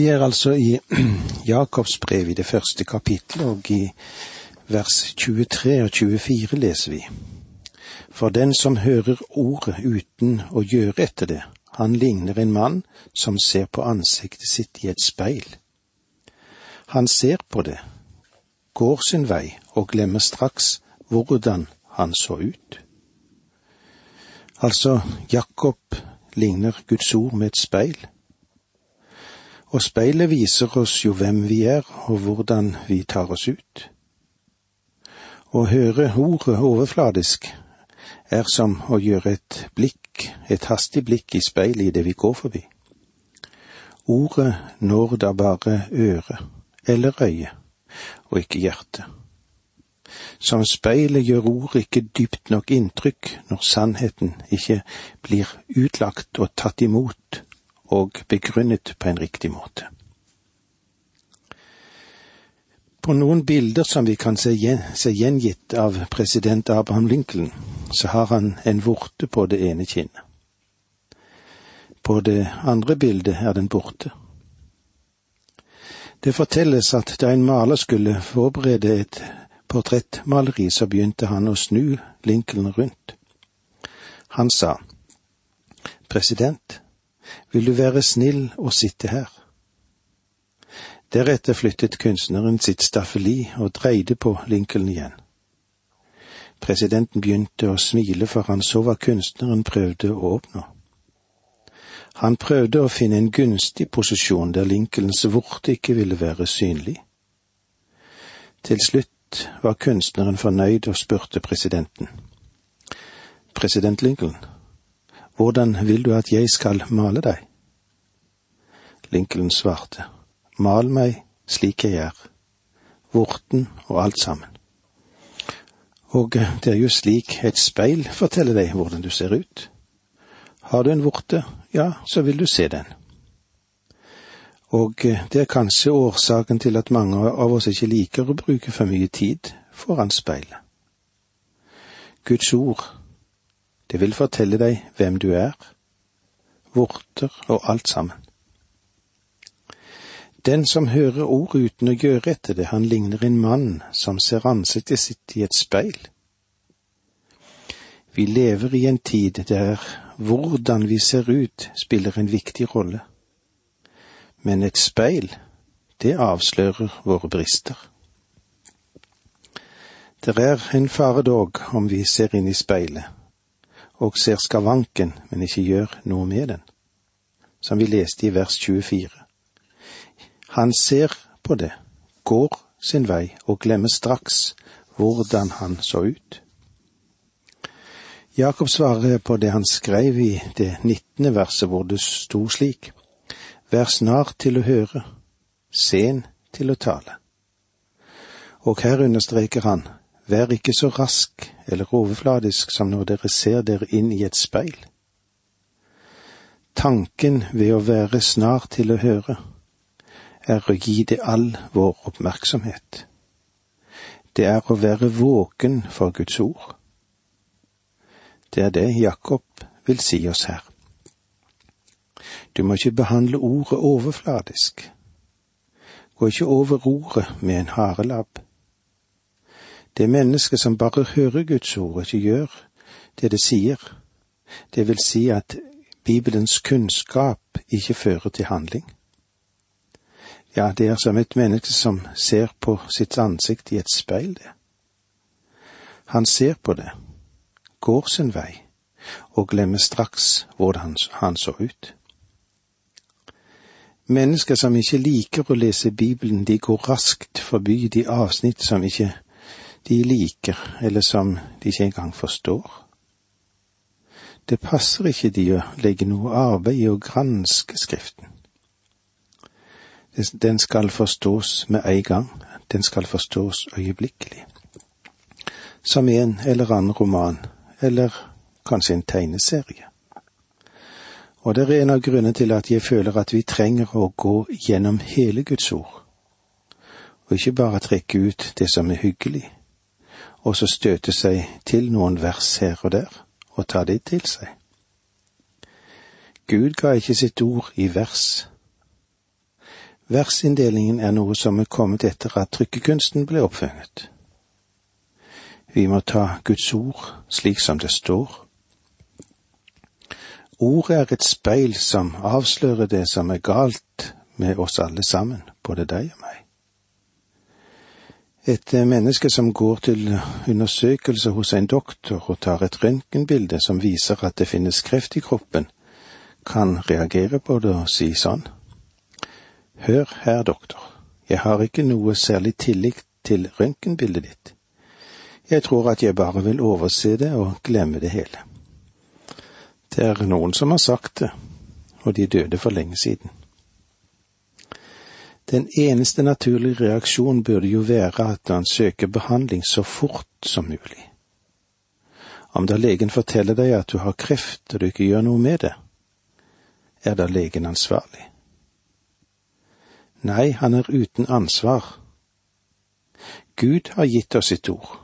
Vi er altså i Jakobs brev i det første kapittelet, og i vers 23 og 24 leser vi. For den som hører ordet uten å gjøre etter det, han ligner en mann som ser på ansiktet sitt i et speil. Han ser på det, går sin vei og glemmer straks hvordan han så ut. Altså, Jakob ligner Guds ord med et speil. Og speilet viser oss jo hvem vi er og hvordan vi tar oss ut. Å høre ordet overfladisk er som å gjøre et blikk, et hastig blikk i speilet det vi går forbi. Ordet når da bare øret eller øyet, og ikke hjertet. Som speilet gjør ordet ikke dypt nok inntrykk når sannheten ikke blir utlagt og tatt imot og begrunnet på en riktig måte. På noen bilder som vi kan se, gjengitt av president Abraham Lincoln, så har han en vorte på det ene kinnet. På det andre bildet er den borte. Det fortelles at da en maler skulle forberede et portrettmaleri, så begynte han å snu Lincoln rundt. Han sa, President, vil du være snill og sitte her? Deretter flyttet kunstneren sitt staffeli og dreide på Lincoln igjen. Presidenten begynte å smile, for han så hva kunstneren prøvde å oppnå. Han prøvde å finne en gunstig posisjon der Lincolns vorte ikke ville være synlig. Til slutt var kunstneren fornøyd og spurte presidenten. President Lincoln, hvordan vil du at jeg skal male deg? Lincoln svarte, mal meg slik jeg er, vorten og alt sammen. Og det er jo slik et speil forteller deg hvordan du ser ut. Har du en vorte, ja, så vil du se den. Og det er kanskje årsaken til at mange av oss ikke liker å bruke for mye tid foran speilet. Guds ord, det vil fortelle deg hvem du er, vorter og alt sammen. Den som hører ord uten å gjøre etter det, han ligner en mann som ser ansiktet sitt i et speil. Vi lever i en tid der hvordan vi ser ut spiller en viktig rolle. Men et speil, det avslører våre brister. Det er en fare dog om vi ser inn i speilet og ser skavanken, men ikke gjør noe med den, som vi leste i vers 24. Han ser på det, går sin vei og glemmer straks hvordan han så ut. Jakob svarer på det han skrev i det nittende verset hvor det sto slik, Vær snart til å høre, sen til å tale. Og her understreker han, vær ikke så rask eller overfladisk som når dere ser dere inn i et speil. Tanken ved å være snar til å høre er å gi det all vår oppmerksomhet. Det er å være våken for Guds ord. Det er det Jakob vil si oss her. Du må ikke behandle ordet overfladisk. Gå ikke over ordet med en harelabb. Det mennesket som bare hører Guds ord, og ikke gjør det det sier, det vil si at Bibelens kunnskap ikke fører til handling. Ja, det er som et menneske som ser på sitt ansikt i et speil, det. Han ser på det, går sin vei, og glemmer straks hvordan han så ut. Mennesker som ikke liker å lese Bibelen, de går raskt forbi de avsnitt som ikke de liker, eller som de ikke engang forstår. Det passer ikke de å legge noe arbeid i å granske Skriften. Den skal forstås med en gang, den skal forstås øyeblikkelig. Som en eller annen roman, eller kanskje en tegneserie. Og det er en av grunnene til at jeg føler at vi trenger å gå gjennom hele Guds ord, og ikke bare trekke ut det som er hyggelig, og så støte seg til noen vers her og der, og ta det til seg. Gud ga ikke sitt ord i vers, Versinndelingen er noe som er kommet etter at trykkekunsten ble oppfunnet. Vi må ta Guds ord slik som det står. Ordet er et speil som avslører det som er galt med oss alle sammen, både deg og meg. Et menneske som går til undersøkelse hos en doktor og tar et røntgenbilde som viser at det finnes kreft i kroppen, kan reagere på det og si sånn. Hør her, doktor, jeg har ikke noe særlig tillit til røntgenbildet ditt. Jeg tror at jeg bare vil overse det og glemme det hele. Det er noen som har sagt det, og de døde for lenge siden. Den eneste naturlige reaksjon burde jo være at han søker behandling så fort som mulig. Om da legen forteller deg at du har kreft og du ikke gjør noe med det, er da legen ansvarlig? Nei, han er uten ansvar. Gud har gitt oss sitt ord,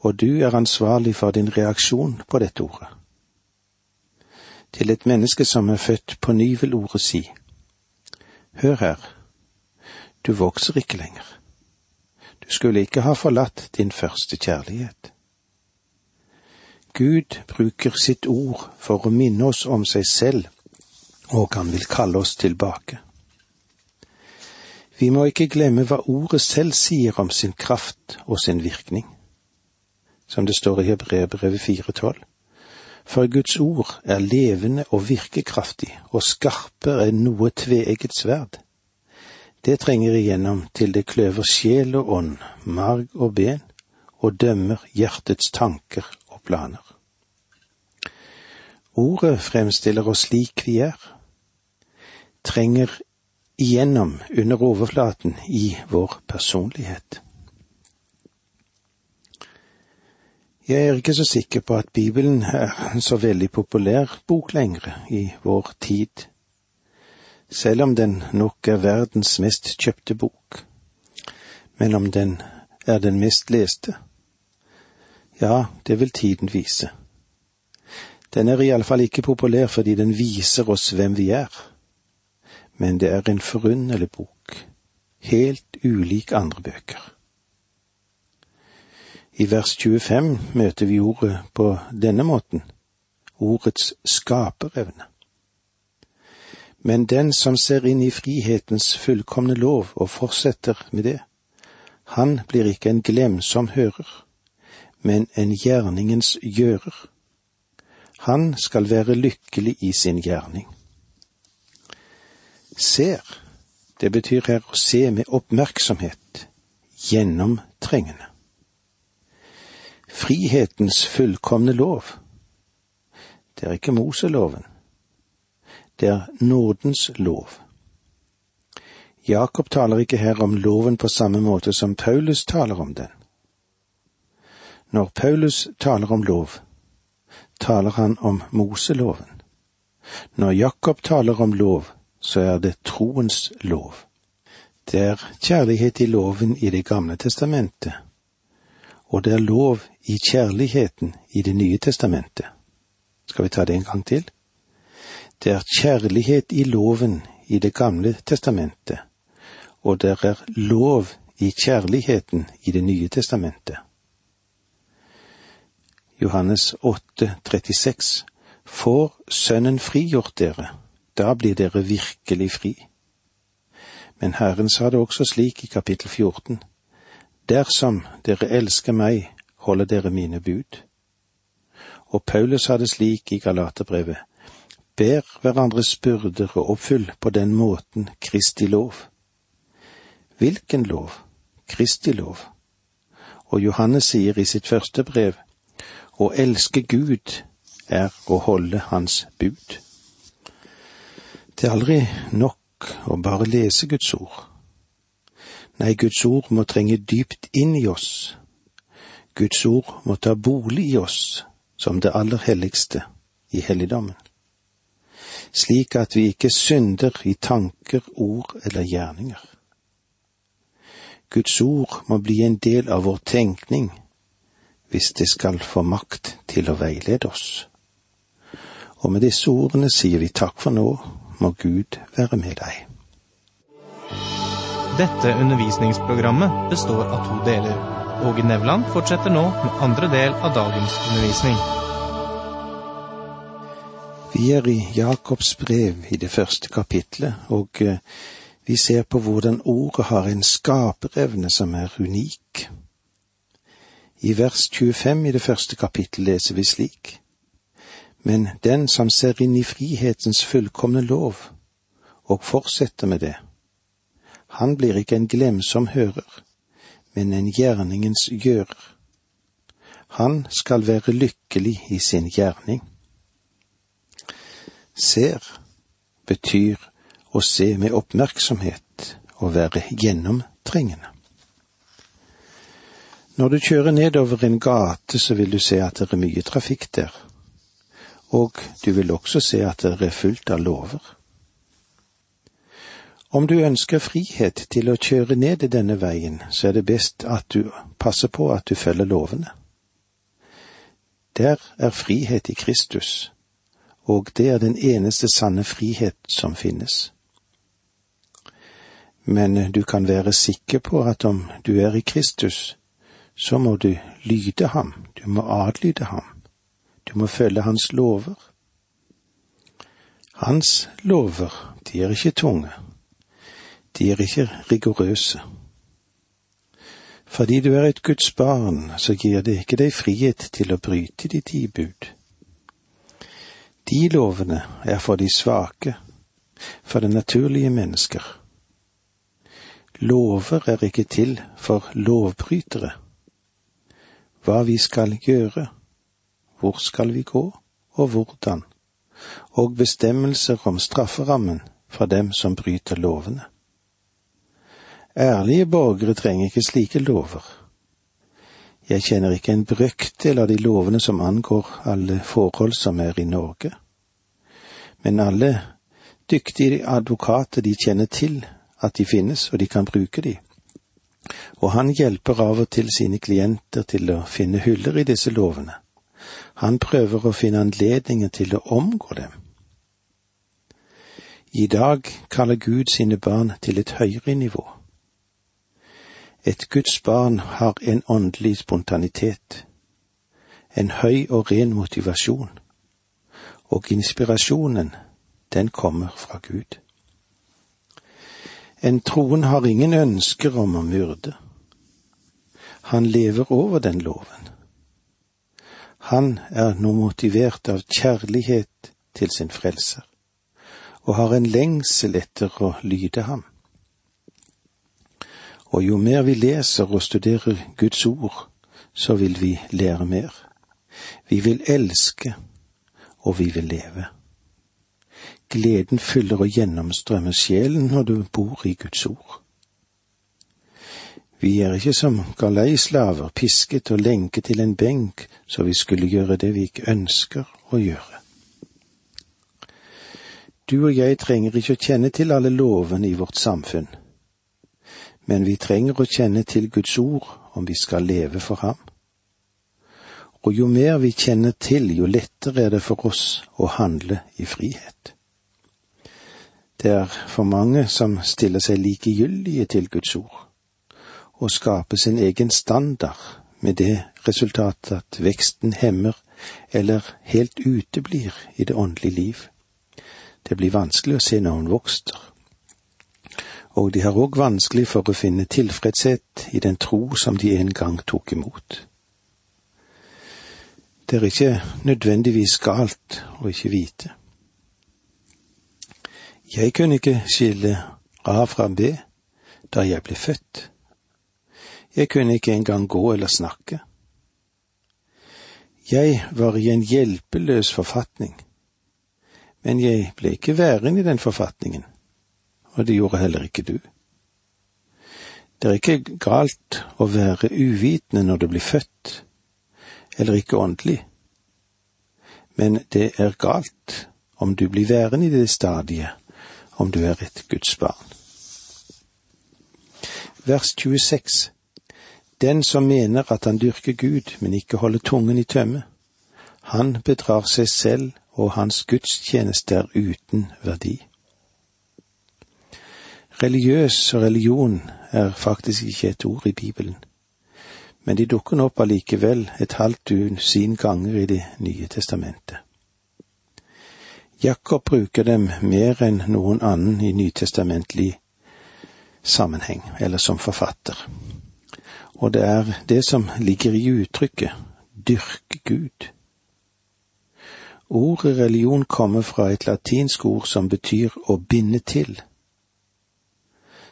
og du er ansvarlig for din reaksjon på dette ordet. Til et menneske som er født på ny, vil ordet si, Hør her, du vokser ikke lenger. Du skulle ikke ha forlatt din første kjærlighet. Gud bruker sitt ord for å minne oss om seg selv, og han vil kalle oss tilbake. Vi må ikke glemme hva ordet selv sier om sin kraft og sin virkning. Som det står i Hebreerbrevet 4,12. For Guds ord er levende og virkekraftig og skarpere enn noe tveegget sverd. Det trenger igjennom til det kløver sjel og ånd, marg og ben, og dømmer hjertets tanker og planer. Ordet fremstiller oss slik vi er, trenger igjennom under overflaten i vår personlighet. Jeg er ikke så sikker på at Bibelen er en så veldig populær bok lenger i vår tid, selv om den nok er verdens mest kjøpte bok. Men om den er den mest leste? Ja, det vil tiden vise. Den er iallfall ikke populær fordi den viser oss hvem vi er men det er en forunderlig bok, helt ulik andre bøker. I vers 25 møter vi ordet på denne måten, ordets skaperevne. Men den som ser inn i frihetens fullkomne lov og fortsetter med det, han blir ikke en glemsom hører, men en gjerningens gjører. Han skal være lykkelig i sin gjerning ser. Det betyr her å se med oppmerksomhet, gjennomtrengende. Frihetens fullkomne lov. Det er ikke Moseloven. Det er nådens lov. Jakob taler ikke her om loven på samme måte som Paulus taler om den. Når Paulus taler om lov, taler han om Moseloven. Når Jakob taler om lov, så er det troens lov. Det er kjærlighet i loven i Det gamle testamentet, og det er lov i kjærligheten i Det nye testamentet. Skal vi ta det en gang til? Det er kjærlighet i loven i Det gamle testamentet, og det er lov i kjærligheten i Det nye testamentet. Johannes 8, 36 Får Sønnen frigjort dere, da blir dere virkelig fri. Men Herren sa det også slik i kapittel 14. Dersom dere elsker meg, holder dere mine bud. Og Paulus sa det slik i Galaterbrevet. Ber hverandres byrder og oppfyll på den måten Kristi lov. Hvilken lov? Kristi lov. Og Johannes sier i sitt første brev, å elske Gud er å holde Hans bud. Det er aldri nok å bare lese Guds ord. Nei, Guds ord må trenge dypt inn i oss. Guds ord må ta bolig i oss som det aller helligste i helligdommen, slik at vi ikke synder i tanker, ord eller gjerninger. Guds ord må bli en del av vår tenkning hvis det skal få makt til å veilede oss. Og med disse ordene sier vi takk for nå må Gud være med deg. Dette undervisningsprogrammet består av to deler. Åge Nevland fortsetter nå med andre del av dagens undervisning. Vi er i Jakobs brev i det første kapitlet, og eh, vi ser på hvordan ordet har en skaperevne som er unik. I vers 25 i det første kapittel leser vi slik. Men den som ser inn i frihetens fullkomne lov, og fortsetter med det, han blir ikke en glemsom hører, men en gjerningens gjører. Han skal være lykkelig i sin gjerning. Ser betyr å se med oppmerksomhet og være gjennomtrengende. Når du kjører nedover en gate, så vil du se at det er mye trafikk der, og du vil også se at det er fullt av lover. Om du ønsker frihet til å kjøre ned denne veien, så er det best at du passer på at du følger lovene. Der er frihet i Kristus, og det er den eneste sanne frihet som finnes. Men du kan være sikker på at om du er i Kristus, så må du lyde ham, du må adlyde ham, du må følge hans lover. Hans lover, de er ikke tunge de er ikke rigorøse. Fordi du er et Guds barn, så gir det ikke deg frihet til å bryte de ti bud. De lovene er for de svake, for det naturlige mennesker. Lover er ikke til for lovbrytere. Hva vi skal gjøre, hvor skal vi gå, og hvordan, og bestemmelser om strafferammen for dem som bryter lovene. Ærlige borgere trenger ikke slike lover. Jeg kjenner ikke en brøkdel av de lovene som angår alle forhold som er i Norge. Men alle dyktige advokater de kjenner til at de finnes, og de kan bruke de. Og han hjelper av og til sine klienter til å finne huller i disse lovene. Han prøver å finne anledninger til å omgå dem. I dag kaller Gud sine barn til et høyere nivå. Et Guds barn har en åndelig spontanitet, en høy og ren motivasjon, og inspirasjonen, den kommer fra Gud. En troen har ingen ønsker om å myrde. Han lever over den loven. Han er nå motivert av kjærlighet til sin frelser, og har en lengsel etter å lyde ham. Og jo mer vi leser og studerer Guds ord, så vil vi lære mer. Vi vil elske, og vi vil leve. Gleden fyller og gjennomstrømmer sjelen når du bor i Guds ord. Vi er ikke som galeislaver, pisket og lenket til en benk så vi skulle gjøre det vi ikke ønsker å gjøre. Du og jeg trenger ikke å kjenne til alle lovene i vårt samfunn men vi trenger å kjenne til Guds ord om vi skal leve for ham. Og jo mer vi kjenner til, jo lettere er det for oss å handle i frihet. Det er for mange som stiller seg likegyldige til Guds ord, og skaper sin egen standard med det resultatet at veksten hemmer eller helt uteblir i det åndelige liv. Det blir vanskelig å se noen vokster og de har òg vanskelig for å finne tilfredshet i den tro som de en gang tok imot. Det er ikke nødvendigvis galt å ikke vite. Jeg kunne ikke skille A fra B da jeg ble født. Jeg kunne ikke engang gå eller snakke. Jeg var i en hjelpeløs forfatning, men jeg ble ikke værende i den forfatningen og det gjorde heller ikke du. Det er ikke galt å være uvitende når du blir født, eller ikke åndelig, men det er galt om du blir værende i det stadiet om du er et Guds barn. Vers 26 Den som mener at han dyrker Gud, men ikke holder tungen i tømme, han bedrar seg selv og hans gudstjeneste er uten verdi. Religiøs religion er faktisk ikke et ord i Bibelen, men de dukker nå opp allikevel et halvt dusin ganger i Det nye testamentet. Jakob bruker dem mer enn noen annen i nytestamentlig sammenheng, eller som forfatter. Og det er det som ligger i uttrykket dyrke Gud. Ordet religion kommer fra et latinsk ord som betyr å binde til.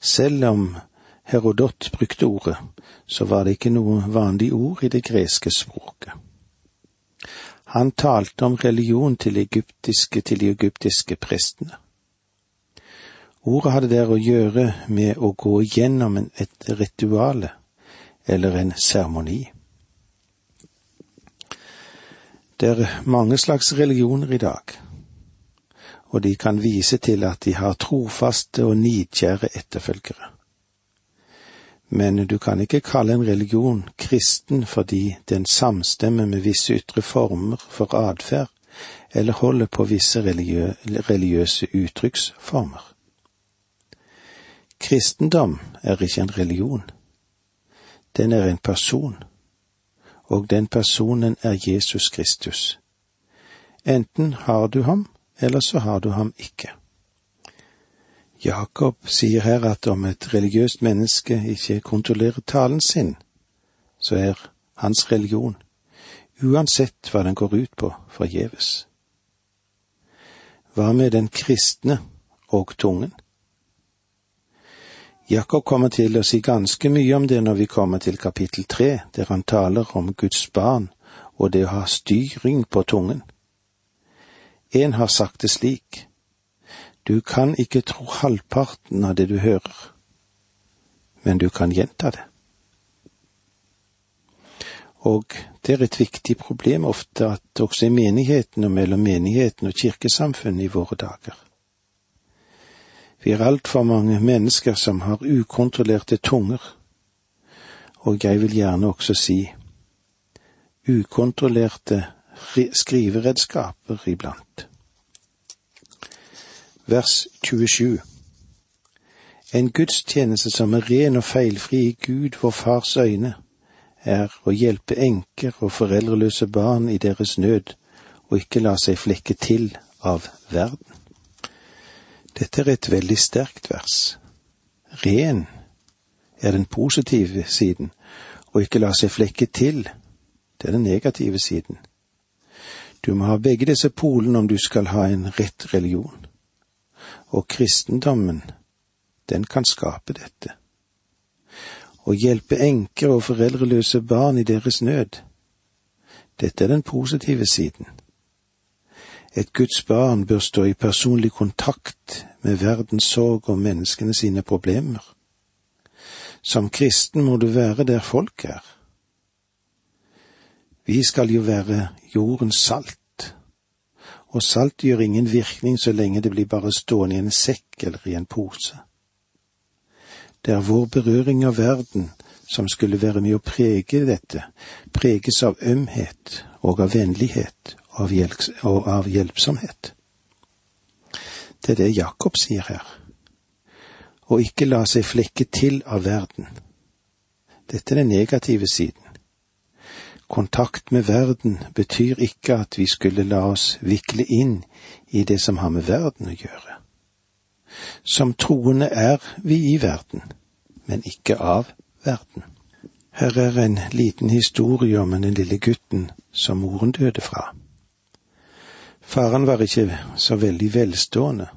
Selv om Herodot brukte ordet, så var det ikke noe vanlig ord i det greske språket. Han talte om religion til, egyptiske, til de egyptiske prestene. Ordet hadde der å gjøre med å gå gjennom et rituale eller en seremoni. Det er mange slags religioner i dag, og de kan vise til at de har trofaste og nidkjære etterfølgere. Men du kan ikke kalle en religion kristen fordi den samstemmer med visse ytre former for atferd, eller holder på visse religiø religiøse uttrykksformer. Kristendom er ikke en religion. Den er en person, og den personen er Jesus Kristus. Enten har du ham, eller så har du ham ikke. Jakob sier her at om et religiøst menneske ikke kontrollerer talen sin, så er hans religion, uansett hva den går ut på, forgjeves. Hva med den kristne og tungen? Jakob kommer til å si ganske mye om det når vi kommer til kapittel tre, der han taler om Guds barn og det å ha styring på tungen. En har sagt det slik, du kan ikke tro halvparten av det du hører, men du kan gjenta det. Og det er et viktig problem ofte at også i menigheten og mellom menigheten og kirkesamfunnet i våre dager. Vi er altfor mange mennesker som har ukontrollerte tunger, og jeg vil gjerne også si ukontrollerte skriveredskaper iblant vers 27. En gudstjeneste som er ren og feilfri i Gud, vår Fars øyne, er å hjelpe enker og foreldreløse barn i deres nød, og ikke la seg flekke til av verden. Dette er et veldig sterkt vers. Ren er den positive siden, og ikke la seg flekke til, det er den negative siden. Du må ha begge disse polene om du skal ha en rett religion og kristendommen, den kan skape dette. Å hjelpe enker og foreldreløse barn i deres nød, dette er den positive siden. Et Guds barn bør stå i personlig kontakt med verdens sorg og menneskene sine problemer. Som kristen må du være der folk er. Vi skal jo være jordens salt og salt gjør ingen virkning så lenge det blir bare stående i en sekk eller i en pose. Det er vår berøring av verden som skulle være med å prege dette, preges av ømhet og av vennlighet og av hjelpsomhet. Det er det Jakob sier her. Å ikke la seg flekke til av verden. Dette er den negative siden. Kontakt med verden betyr ikke at vi skulle la oss vikle inn i det som har med verden å gjøre. Som troende er vi i verden, men ikke av verden. Her er en liten historie om den lille gutten som moren døde fra. Faren var ikke så veldig velstående,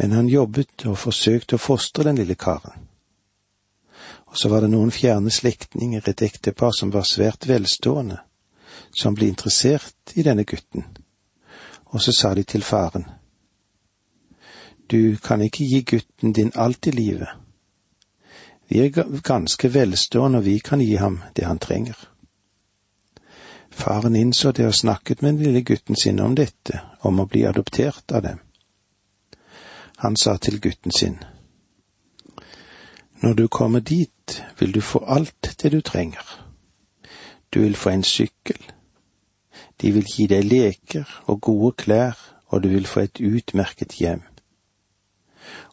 men han jobbet og forsøkte å fostre den lille karen og så var det noen fjerne slektninger, et ektepar som var svært velstående, som ble interessert i denne gutten, og så sa de til faren, du kan ikke gi gutten din alt i livet. Vi er ganske velstående, og vi kan gi ham det han trenger. Faren innså det og snakket med den lille gutten sin om dette, om å bli adoptert av dem. Han sa til gutten sin, når du kommer dit, vil du få alt det du trenger. Du vil få en sykkel. De vil gi deg leker og gode klær, og du vil få et utmerket hjem.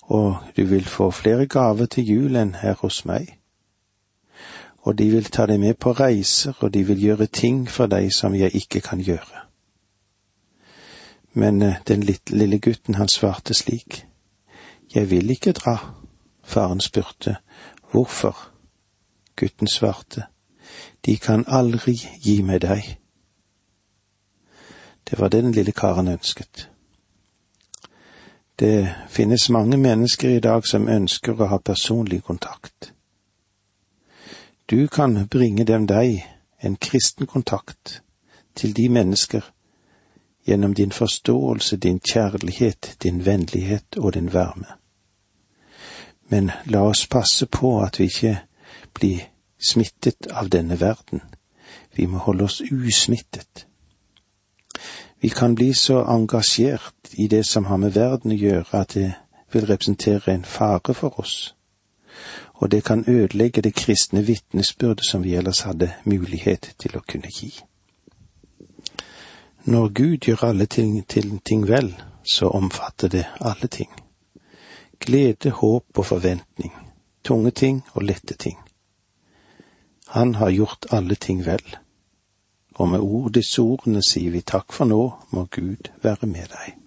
og du vil få flere gaver til jul enn her hos meg. Og de vil ta deg med på reiser, og de vil gjøre ting for deg som jeg ikke kan gjøre. Men eh, den lille gutten han svarte slik. Jeg vil ikke dra. Faren spurte hvorfor. Gutten svarte. De kan aldri gi meg deg. Det var det den lille karen ønsket. Det finnes mange mennesker i dag som ønsker å ha personlig kontakt. Du kan bringe dem deg, en kristen kontakt, til de mennesker gjennom din forståelse, din kjærlighet, din vennlighet og din varme. Men la oss passe på at vi ikke blir smittet av denne verden. Vi må holde oss usmittet. Vi kan bli så engasjert i det som har med verden å gjøre at det vil representere en fare for oss, og det kan ødelegge det kristne vitnesbyrdet som vi ellers hadde mulighet til å kunne gi. Når Gud gjør alle ting til ting vel, så omfatter det alle ting. Glede, håp og forventning, tunge ting og lette ting. Han har gjort alle ting vel. Og med ord disse ordene sier vi takk for nå, må Gud være med deg.